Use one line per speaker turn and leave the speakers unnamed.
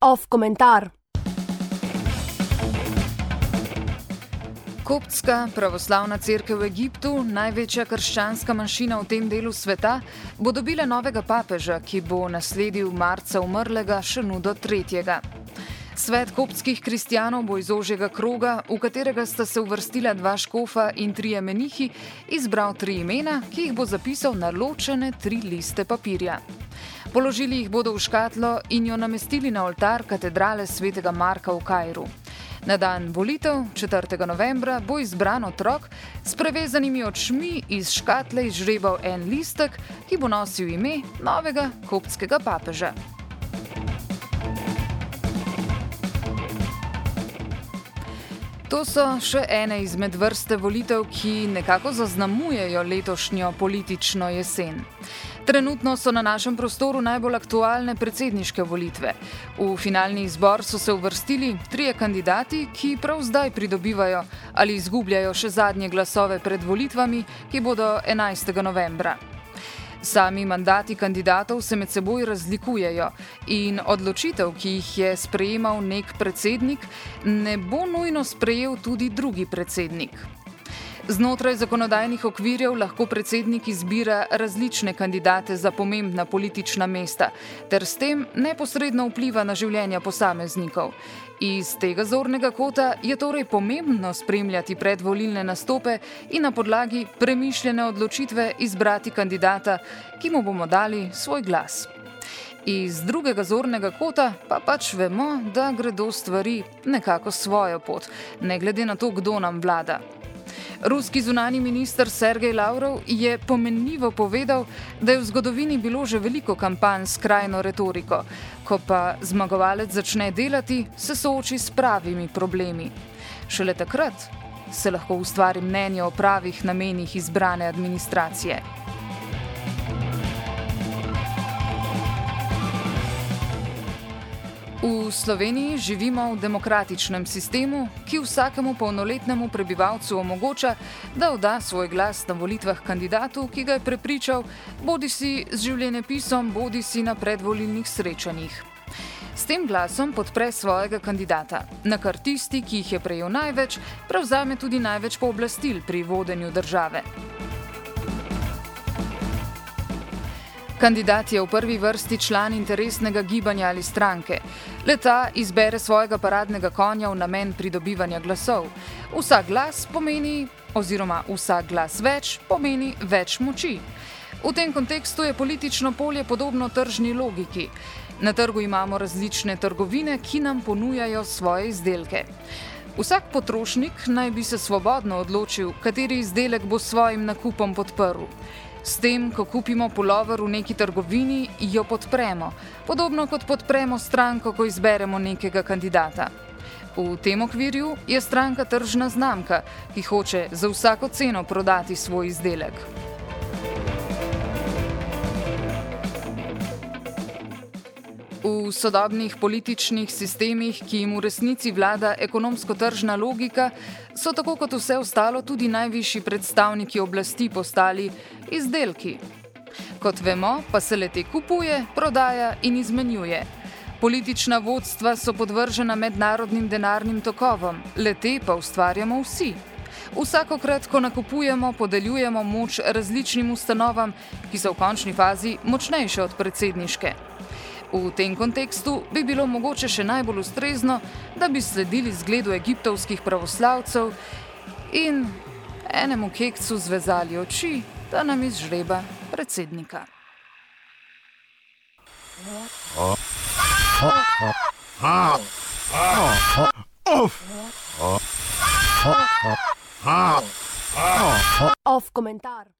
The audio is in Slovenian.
Off komentar.
Koptska pravoslavna crkva v Egiptu, največja krščanska manjšina v tem delu sveta, bo dobila novega papeža, ki bo nasledil marca umrlega Šenudo III. Svet koptskih kristijanov bo iz ožjega kroga, v katerega sta se uvrstila dva škofa in trije menihi, izbral tri imena, ki jih bo zapisal na ločene tri liste papirja. Položili jih bodo v škatlo in jo namestili na oltar katedrale svetega Marka v Kajru. Na dan volitev, 4. novembra, bo izbran otrok s prevezanimi očmi iz škatle izžrebal en listek, ki bo nosil ime novega koptskega papeža. To so še ene izmed vrste volitev, ki nekako zaznamujejo letošnjo politično jesen. Trenutno so na našem prostoru najbolj aktualne predsedniške volitve. V finalni izbor so se uvrstili trije kandidati, ki prav zdaj pridobivajo ali izgubljajo še zadnje glasove pred volitvami, ki bodo 11. novembra. Sami mandati kandidatov se med seboj razlikujejo in odločitev, ki jih je sprejemal nek predsednik, ne bo nujno sprejel tudi drugi predsednik. Znotraj zakonodajnih okvirjev lahko predsednik izbira različne kandidate za pomembna politična mesta ter s tem neposredno vpliva na življenja posameznikov. Iz tega zornega kota je torej pomembno spremljati predvolilne nastope in na podlagi premišljene odločitve izbrati kandidata, ki mu bomo dali svoj glas. Iz drugega zornega kota pa pač vemo, da gredo stvari nekako svojo pot, ne glede na to, kdo nam vlada. Ruski zunani minister Sergej Lavrov je pomenljivo povedal, da je v zgodovini bilo že veliko kampanj s krajno retoriko, ko pa zmagovalec začne delati, se sooči s pravimi problemi. Šele takrat se lahko ustvari mnenje o pravih namenih izbrane administracije. V Sloveniji živimo v demokratičnem sistemu, ki vsakemu polnoletnemu prebivalcu omogoča, da odda svoj glas na volitvah kandidatu, ki ga je prepričal, bodi si z življenjepisom, bodi si na predvolilnih srečanjih. S tem glasom podpre svojega kandidata, na kar tisti, ki jih je prejel največ, prevzame tudi največ pooblastil pri vodenju države. Kandidat je v prvi vrsti član interesnega gibanja ali stranke. Leta izbere svojega paradnega konja v namen pridobivanja glasov. Vsak glas pomeni, oziroma vsak glas več, pomeni več moči. V tem kontekstu je politično polje podobno tržni logiki. Na trgu imamo različne trgovine, ki nam ponujajo svoje izdelke. Vsak potrošnik naj bi se svobodno odločil, kateri izdelek bo s svojim nakupom podprl. S tem, ko kupimo pulover v neki trgovini, jo podpremo, podobno kot podpremo stranko, ko izberemo nekega kandidata. V tem okvirju je stranka tržna znamka, ki hoče za vsako ceno prodati svoj izdelek. V sodobnih političnih sistemih, ki jim v resnici vlada ekonomsko-tržna logika, so tako kot vse ostalo tudi najvišji predstavniki oblasti postali izdelki. Kot vemo, pa se le te kupuje, prodaja in izmenjuje. Politična vodstva so podvržena mednarodnim denarnim tokovom, le te pa ustvarjamo vsi. Vsakokrat, ko nakupujemo, podeljujemo moč različnim ustanovam, ki so v končni fazi močnejše od predsedniške. V tem kontekstu bi bilo mogoče še najbolj ustrezno, da bi sledili zgledu egiptovskih pravoslavcev in enemu kekcu zvezali oči, da nam izžreba predsednika.
Off komentar.